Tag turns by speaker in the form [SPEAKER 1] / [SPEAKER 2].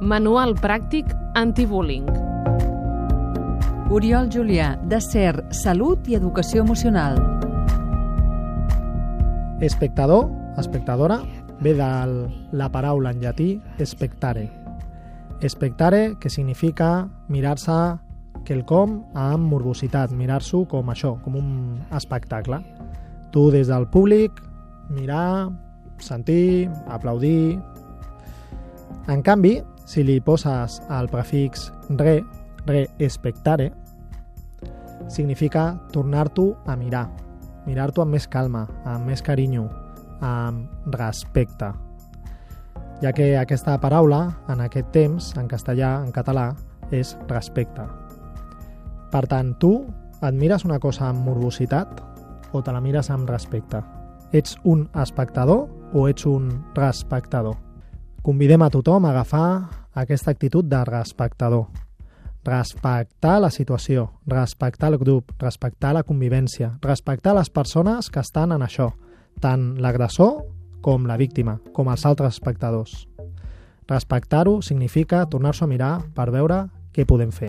[SPEAKER 1] Manual pràctic antibullying.
[SPEAKER 2] Oriol Julià, de CER, Salut i Educació Emocional.
[SPEAKER 3] Espectador, espectadora, ve de la paraula en llatí espectare. Espectare, que significa mirar-se quelcom amb morbositat, mirar-s'ho com això, com un espectacle. Tu des del públic, mirar, sentir, aplaudir... En canvi, si li poses el prefix re, re espectare, significa tornar-t'ho a mirar, mirar-t'ho amb més calma, amb més carinyo, amb respecte. Ja que aquesta paraula, en aquest temps, en castellà, en català, és respecte. Per tant, tu admires una cosa amb morbositat o te la mires amb respecte? Ets un espectador o ets un respectador? Convidem a tothom a agafar aquesta actitud de respectador. Respectar la situació, respectar el grup, respectar la convivència, respectar les persones que estan en això, tant l'agressor com la víctima, com els altres espectadors. Respectar-ho significa tornar-s'ho a mirar per veure què podem fer.